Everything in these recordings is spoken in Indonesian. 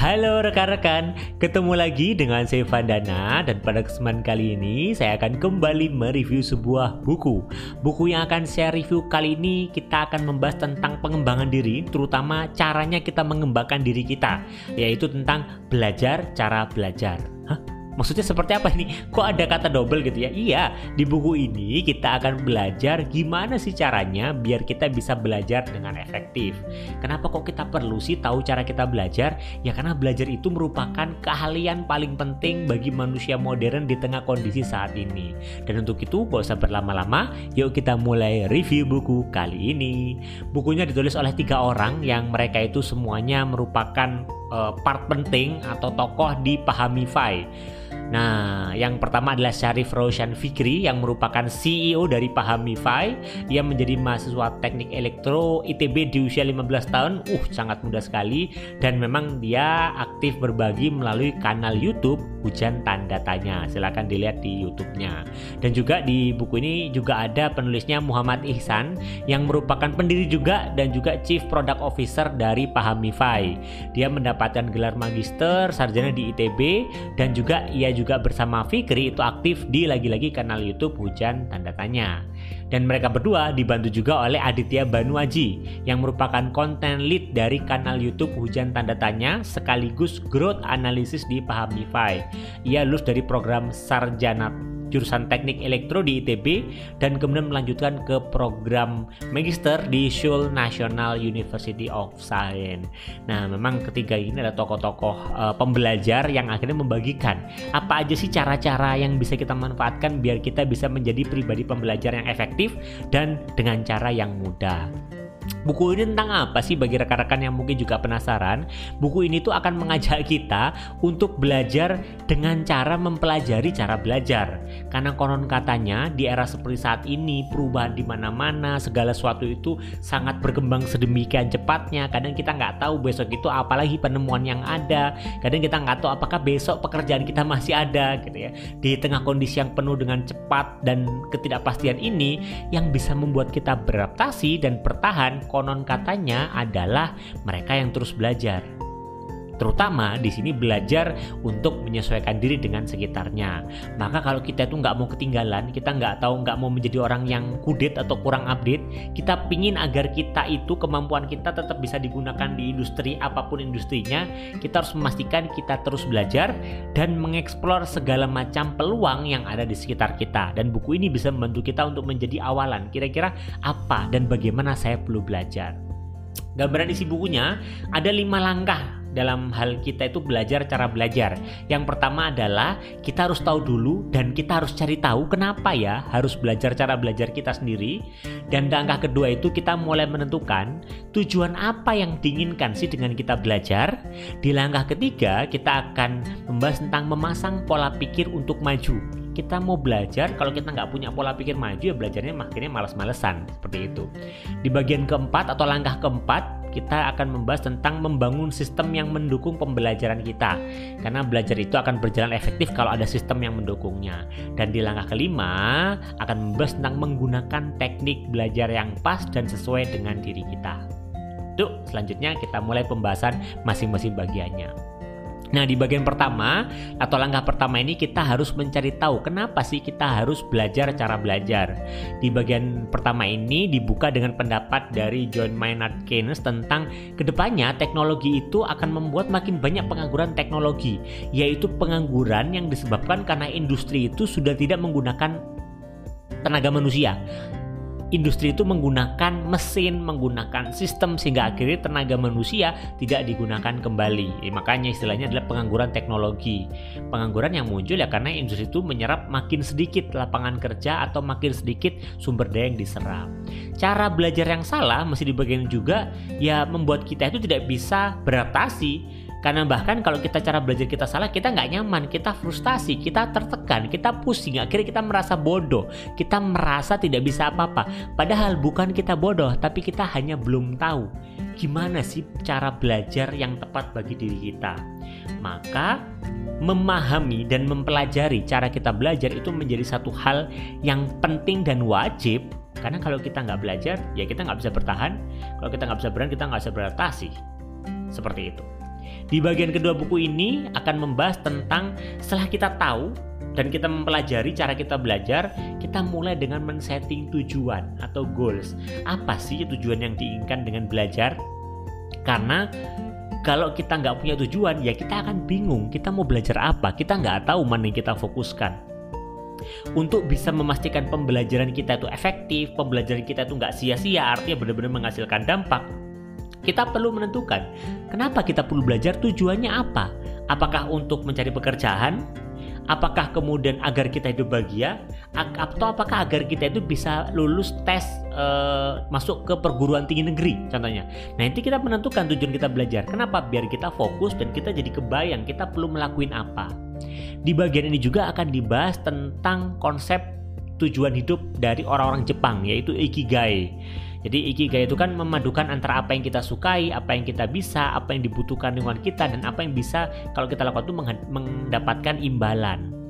Halo rekan-rekan, ketemu lagi dengan saya Vandana dan pada kesempatan kali ini saya akan kembali mereview sebuah buku. Buku yang akan saya review kali ini kita akan membahas tentang pengembangan diri, terutama caranya kita mengembangkan diri kita, yaitu tentang belajar cara belajar. Hah? Maksudnya seperti apa ini? Kok ada kata double gitu ya? Iya, di buku ini kita akan belajar gimana sih caranya biar kita bisa belajar dengan efektif. Kenapa kok kita perlu sih tahu cara kita belajar? Ya karena belajar itu merupakan keahlian paling penting bagi manusia modern di tengah kondisi saat ini. Dan untuk itu, gak usah berlama-lama, yuk kita mulai review buku kali ini. Bukunya ditulis oleh tiga orang yang mereka itu semuanya merupakan uh, part penting atau tokoh di Pahamify. Nah, yang pertama adalah Syarif Roshan Fikri yang merupakan CEO dari Pahamify. Ia menjadi mahasiswa teknik elektro ITB di usia 15 tahun. Uh, sangat muda sekali dan memang dia aktif berbagi melalui kanal YouTube Hujan Tanda Tanya. Silahkan dilihat di YouTube-nya. Dan juga di buku ini juga ada penulisnya Muhammad Ihsan yang merupakan pendiri juga dan juga Chief Product Officer dari Pahamify. Dia mendapatkan gelar magister sarjana di ITB dan juga ia juga bersama Fikri itu aktif di lagi-lagi kanal YouTube Hujan Tanda Tanya. Dan mereka berdua dibantu juga oleh Aditya Banuaji yang merupakan konten lead dari kanal YouTube Hujan Tanda Tanya sekaligus growth analysis di Pahamify. Ia lulus dari program Sarjana jurusan teknik elektro di ITB dan kemudian melanjutkan ke program magister di Seoul National University of Science. Nah, memang ketiga ini adalah tokoh-tokoh uh, pembelajar yang akhirnya membagikan apa aja sih cara-cara yang bisa kita manfaatkan biar kita bisa menjadi pribadi pembelajar yang efektif dan dengan cara yang mudah. Buku ini tentang apa sih bagi rekan-rekan yang mungkin juga penasaran? Buku ini tuh akan mengajak kita untuk belajar dengan cara mempelajari cara belajar. Karena konon katanya di era seperti saat ini perubahan di mana-mana, segala sesuatu itu sangat berkembang sedemikian cepatnya. Kadang kita nggak tahu besok itu apalagi penemuan yang ada. Kadang kita nggak tahu apakah besok pekerjaan kita masih ada gitu ya. Di tengah kondisi yang penuh dengan cepat dan ketidakpastian ini yang bisa membuat kita beradaptasi dan bertahan konon katanya adalah mereka yang terus belajar. Terutama di sini belajar untuk menyesuaikan diri dengan sekitarnya. Maka kalau kita itu nggak mau ketinggalan, kita nggak tahu nggak mau menjadi orang yang kudet atau kurang update, kita pingin agar kita itu kemampuan kita tetap bisa digunakan di industri apa pun industrinya, kita harus memastikan kita terus belajar dan mengeksplor segala macam peluang yang ada di sekitar kita. Dan buku ini bisa membantu kita untuk menjadi awalan. Kira-kira apa dan bagaimana saya perlu belajar? Gambaran isi bukunya ada lima langkah dalam hal kita itu belajar cara belajar. Yang pertama adalah kita harus tahu dulu dan kita harus cari tahu kenapa ya harus belajar cara belajar kita sendiri. Dan langkah kedua itu kita mulai menentukan tujuan apa yang diinginkan sih dengan kita belajar. Di langkah ketiga kita akan membahas tentang memasang pola pikir untuk maju kita mau belajar kalau kita nggak punya pola pikir maju ya belajarnya akhirnya malas-malesan seperti itu di bagian keempat atau langkah keempat kita akan membahas tentang membangun sistem yang mendukung pembelajaran kita. Karena belajar itu akan berjalan efektif kalau ada sistem yang mendukungnya. Dan di langkah kelima akan membahas tentang menggunakan teknik belajar yang pas dan sesuai dengan diri kita. Tuh, selanjutnya kita mulai pembahasan masing-masing bagiannya. Nah, di bagian pertama atau langkah pertama ini kita harus mencari tahu kenapa sih kita harus belajar cara belajar. Di bagian pertama ini dibuka dengan pendapat dari John Maynard Keynes tentang ke depannya teknologi itu akan membuat makin banyak pengangguran teknologi, yaitu pengangguran yang disebabkan karena industri itu sudah tidak menggunakan tenaga manusia industri itu menggunakan mesin, menggunakan sistem sehingga akhirnya tenaga manusia tidak digunakan kembali. Eh, makanya istilahnya adalah pengangguran teknologi. Pengangguran yang muncul ya karena industri itu menyerap makin sedikit lapangan kerja atau makin sedikit sumber daya yang diserap. Cara belajar yang salah masih dibagian juga ya membuat kita itu tidak bisa beradaptasi karena bahkan kalau kita cara belajar kita salah, kita nggak nyaman, kita frustasi, kita tertekan, kita pusing, akhirnya kita merasa bodoh, kita merasa tidak bisa apa-apa. Padahal bukan kita bodoh, tapi kita hanya belum tahu gimana sih cara belajar yang tepat bagi diri kita. Maka memahami dan mempelajari cara kita belajar itu menjadi satu hal yang penting dan wajib karena kalau kita nggak belajar ya kita nggak bisa bertahan kalau kita nggak bisa berani kita nggak bisa beradaptasi seperti itu Di bagian kedua buku ini akan membahas tentang setelah kita tahu dan kita mempelajari cara kita belajar, kita mulai dengan men-setting tujuan atau goals. Apa sih tujuan yang diinginkan dengan belajar? Karena kalau kita nggak punya tujuan, ya kita akan bingung. Kita mau belajar apa? Kita nggak tahu mana yang kita fokuskan. Untuk bisa memastikan pembelajaran kita itu efektif, pembelajaran kita itu nggak sia-sia, artinya benar-benar menghasilkan dampak, kita perlu menentukan kenapa kita perlu belajar tujuannya apa. Apakah untuk mencari pekerjaan? Apakah kemudian agar kita hidup bahagia? Atau apakah agar kita itu bisa lulus tes e, masuk ke perguruan tinggi negeri contohnya. Nah nanti kita menentukan tujuan kita belajar. Kenapa? Biar kita fokus dan kita jadi kebayang kita perlu melakukan apa. Di bagian ini juga akan dibahas tentang konsep tujuan hidup dari orang-orang Jepang yaitu ikigai. Jadi ikigai itu kan memadukan antara apa yang kita sukai, apa yang kita bisa, apa yang dibutuhkan lingkungan kita dan apa yang bisa kalau kita lakukan itu mendapatkan imbalan.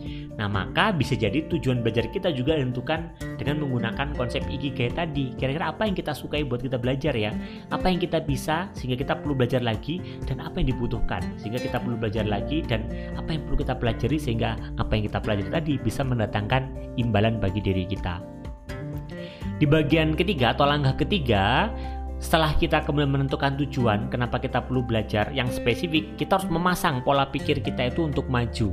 Nah, maka bisa jadi tujuan belajar kita juga ditentukan dengan menggunakan konsep ikigai tadi. Kira-kira apa yang kita sukai buat kita belajar ya? Apa yang kita bisa sehingga kita perlu belajar lagi dan apa yang dibutuhkan sehingga kita perlu belajar lagi dan apa yang perlu kita pelajari sehingga apa yang kita pelajari tadi bisa mendatangkan imbalan bagi diri kita. Di bagian ketiga atau langkah ketiga, setelah kita kemudian menentukan tujuan, kenapa kita perlu belajar yang spesifik, kita harus memasang pola pikir kita itu untuk maju.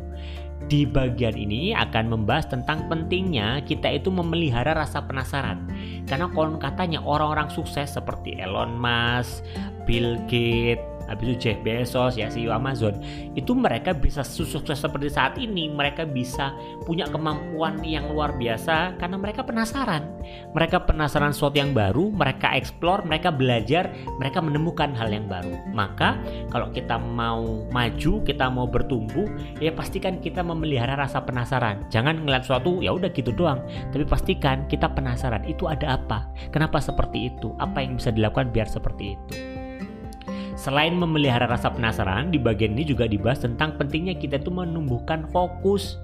Di bagian ini akan membahas tentang pentingnya kita itu memelihara rasa penasaran. Karena konon katanya orang-orang sukses seperti Elon Musk, Bill Gates, habis itu Jeff Bezos ya CEO Amazon. Itu mereka bisa sukses seperti saat ini. Mereka bisa punya kemampuan yang luar biasa karena mereka penasaran. Mereka penasaran sesuatu yang baru mereka explore mereka belajar mereka menemukan hal yang baru. Maka kalau kita mau maju kita mau bertumbuh ya pastikan kita memelihara rasa penasaran. Jangan ngeliat sesuatu ya udah gitu doang. Tapi pastikan kita penasaran itu ada apa? Kenapa seperti itu? Apa yang bisa dilakukan biar seperti itu Selain memelihara rasa penasaran, di bagian ini juga dibahas tentang pentingnya kita itu menumbuhkan fokus.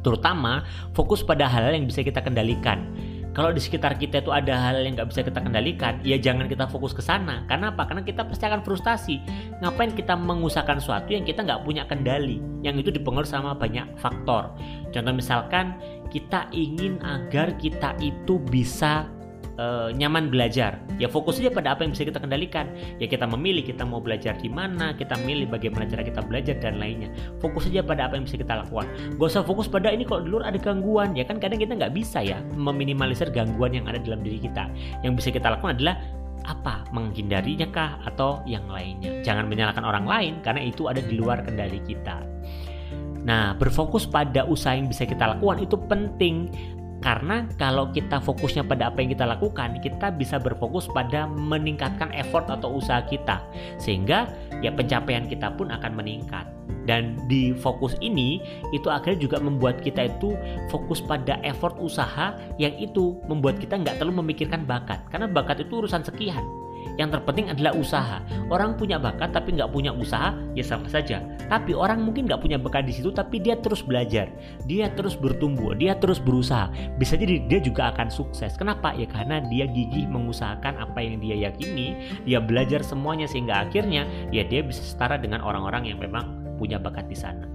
Terutama fokus pada hal-hal yang bisa kita kendalikan. Kalau di sekitar kita itu ada hal yang nggak bisa kita kendalikan, ya jangan kita fokus ke sana. Karena apa? Karena kita pasti akan frustasi. Ngapain kita mengusahakan sesuatu yang kita nggak punya kendali, yang itu dipengaruhi sama banyak faktor. Contoh misalkan kita ingin agar kita itu bisa uh, nyaman belajar. Ya fokus saja pada apa yang bisa kita kendalikan. Ya kita memilih kita mau belajar di mana, kita milih bagaimana cara kita belajar dan lainnya. Fokus saja pada apa yang bisa kita lakukan. Gak usah fokus pada ini kalau di luar ada gangguan. Ya kan kadang kita nggak bisa ya meminimalisir gangguan yang ada dalam diri kita. Yang bisa kita lakukan adalah apa menghindarinya kah atau yang lainnya jangan menyalahkan orang lain karena itu ada di luar kendali kita Nah, berfokus pada usaha yang bisa kita lakukan itu penting karena kalau kita fokusnya pada apa yang kita lakukan, kita bisa berfokus pada meningkatkan effort atau usaha kita. Sehingga ya pencapaian kita pun akan meningkat. Dan di fokus ini itu akhirnya juga membuat kita itu fokus pada effort usaha yang itu membuat kita nggak terlalu memikirkan bakat. Karena bakat itu urusan sekian yang terpenting adalah usaha. Orang punya bakat tapi nggak punya usaha, ya sama saja. Tapi orang mungkin nggak punya bakat di situ, tapi dia terus belajar, dia terus bertumbuh, dia terus berusaha. Bisa jadi dia juga akan sukses. Kenapa? Ya karena dia gigih mengusahakan apa yang dia yakini, dia belajar semuanya sehingga akhirnya ya dia bisa setara dengan orang-orang yang memang punya bakat di sana.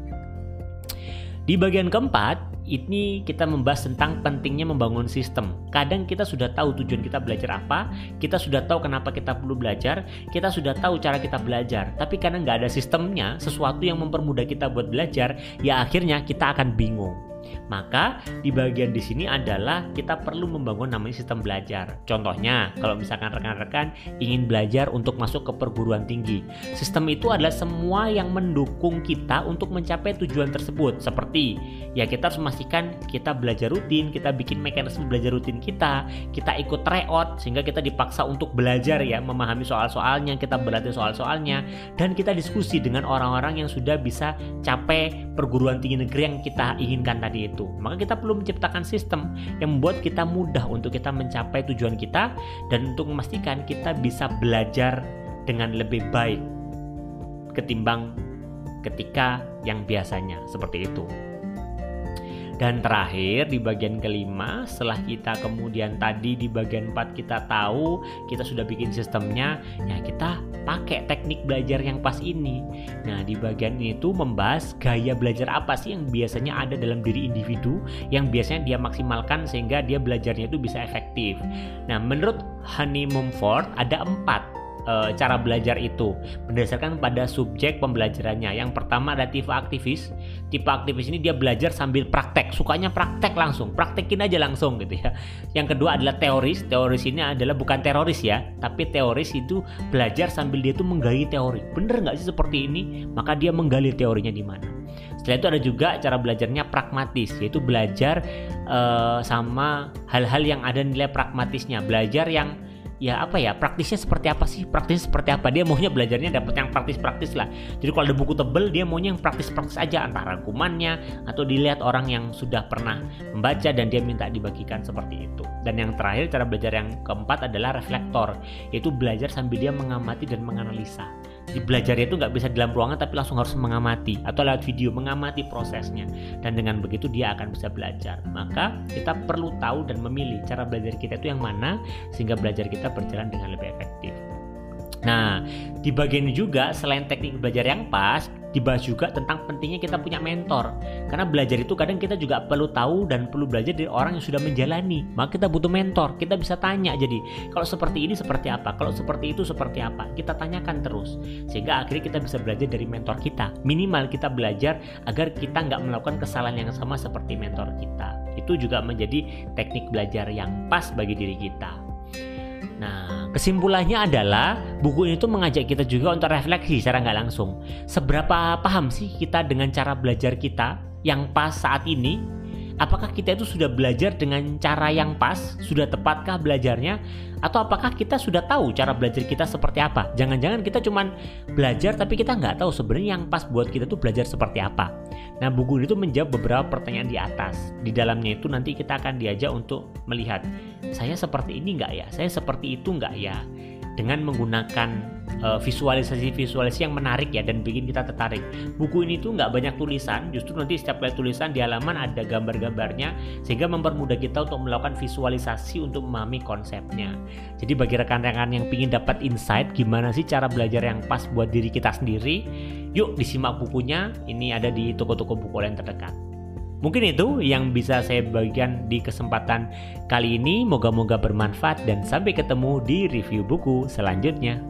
Di bagian keempat, ini kita membahas tentang pentingnya membangun sistem. Kadang kita sudah tahu tujuan kita belajar apa, kita sudah tahu kenapa kita perlu belajar, kita sudah tahu cara kita belajar. Tapi karena nggak ada sistemnya, sesuatu yang mempermudah kita buat belajar, ya akhirnya kita akan bingung. Maka di bagian di sini adalah kita perlu membangun namanya sistem belajar. Contohnya, kalau misalkan rekan-rekan ingin belajar untuk masuk ke perguruan tinggi. Sistem itu adalah semua yang mendukung kita untuk mencapai tujuan tersebut. Seperti ya kita harus memastikan kita belajar rutin, kita bikin mekanisme belajar rutin kita, kita ikut tryout sehingga kita dipaksa untuk belajar ya, memahami soal-soalnya, kita berlatih soal-soalnya dan kita diskusi dengan orang-orang yang sudah bisa capai perguruan tinggi negeri yang kita inginkan tadi itu itu. Maka kita perlu menciptakan sistem yang membuat kita mudah untuk kita mencapai tujuan kita dan untuk memastikan kita bisa belajar dengan lebih baik ketimbang ketika yang biasanya seperti itu. Dan terakhir di bagian kelima setelah kita kemudian tadi di bagian 4 kita tahu kita sudah bikin sistemnya ya kita pakai teknik belajar yang pas ini. Nah, di bagian ini tuh membahas gaya belajar apa sih yang biasanya ada dalam diri individu yang biasanya dia maksimalkan sehingga dia belajarnya itu bisa efektif. Nah, menurut Honey Mumford ada empat e, cara belajar itu berdasarkan pada subjek pembelajarannya. Yang pertama ada tipe aktivis. Tipe aktivis ini dia belajar sambil praktek, sukanya praktek langsung, praktekin aja langsung gitu ya. Yang kedua adalah teoris. Teoris ini adalah bukan teroris ya, tapi teoris itu belajar sambil dia tuh menggali teori. Bener nggak sih seperti ini? Maka dia menggali teorinya di mana. Setelah itu ada juga cara belajarnya pragmatis, yaitu belajar uh, sama hal-hal yang ada nilai pragmatisnya, belajar yang ya apa ya praktisnya seperti apa sih? Praktis seperti apa? Dia maunya belajarnya dapat yang praktis-praktis lah. Jadi kalau ada buku tebel dia maunya yang praktis-praktis aja. Antara rangkumannya atau dilihat orang yang sudah pernah membaca dan dia minta dibagikan seperti itu. Dan yang terakhir cara belajar yang keempat adalah reflektor. Yaitu belajar sambil dia mengamati dan menganalisa belajarnya itu nggak bisa dalam ruangan tapi langsung harus mengamati atau lewat video mengamati prosesnya. Dan dengan begitu dia akan bisa belajar. Maka kita perlu tahu dan memilih cara belajar kita itu yang mana sehingga belajar kita berjalan dengan lebih efektif. Nah, di bagian ini juga selain teknik belajar yang pas, dibahas juga tentang pentingnya kita punya mentor. Karena belajar itu kadang kita juga perlu tahu dan perlu belajar dari orang yang sudah menjalani. Maka kita butuh mentor. Kita bisa tanya jadi, kalau seperti ini seperti apa? Kalau seperti itu seperti apa? Kita tanyakan terus. Sehingga akhirnya kita bisa belajar dari mentor kita. Minimal kita belajar agar kita nggak melakukan kesalahan yang sama seperti mentor kita. Itu juga menjadi teknik belajar yang pas bagi diri kita. Nah, kesimpulannya adalah buku ini tuh mengajak kita juga untuk refleksi secara nggak langsung. Seberapa paham sih kita dengan cara belajar kita yang pas saat ini apakah kita itu sudah belajar dengan cara yang pas, sudah tepatkah belajarnya, atau apakah kita sudah tahu cara belajar kita seperti apa? Jangan-jangan kita cuma belajar tapi kita nggak tahu sebenarnya yang pas buat kita tuh belajar seperti apa. Nah buku itu menjawab beberapa pertanyaan di atas. Di dalamnya itu nanti kita akan diajak untuk melihat, saya seperti ini nggak ya? Saya seperti itu nggak ya? Dengan menggunakan uh, visualisasi-visualisasi yang menarik ya dan bikin kita tertarik. Buku ini tuh nggak banyak tulisan, justru nanti setiap kali tulisan di halaman ada gambar-gambarnya sehingga mempermudah kita untuk melakukan visualisasi untuk memahami konsepnya. Jadi bagi rekan-rekan yang ingin dapat insight gimana sih cara belajar yang pas buat diri kita sendiri, yuk disimak bukunya. Ini ada di toko-toko buku lain terdekat. Mungkin itu yang bisa saya bagikan di kesempatan kali ini. Moga-moga bermanfaat dan sampai ketemu di review buku selanjutnya.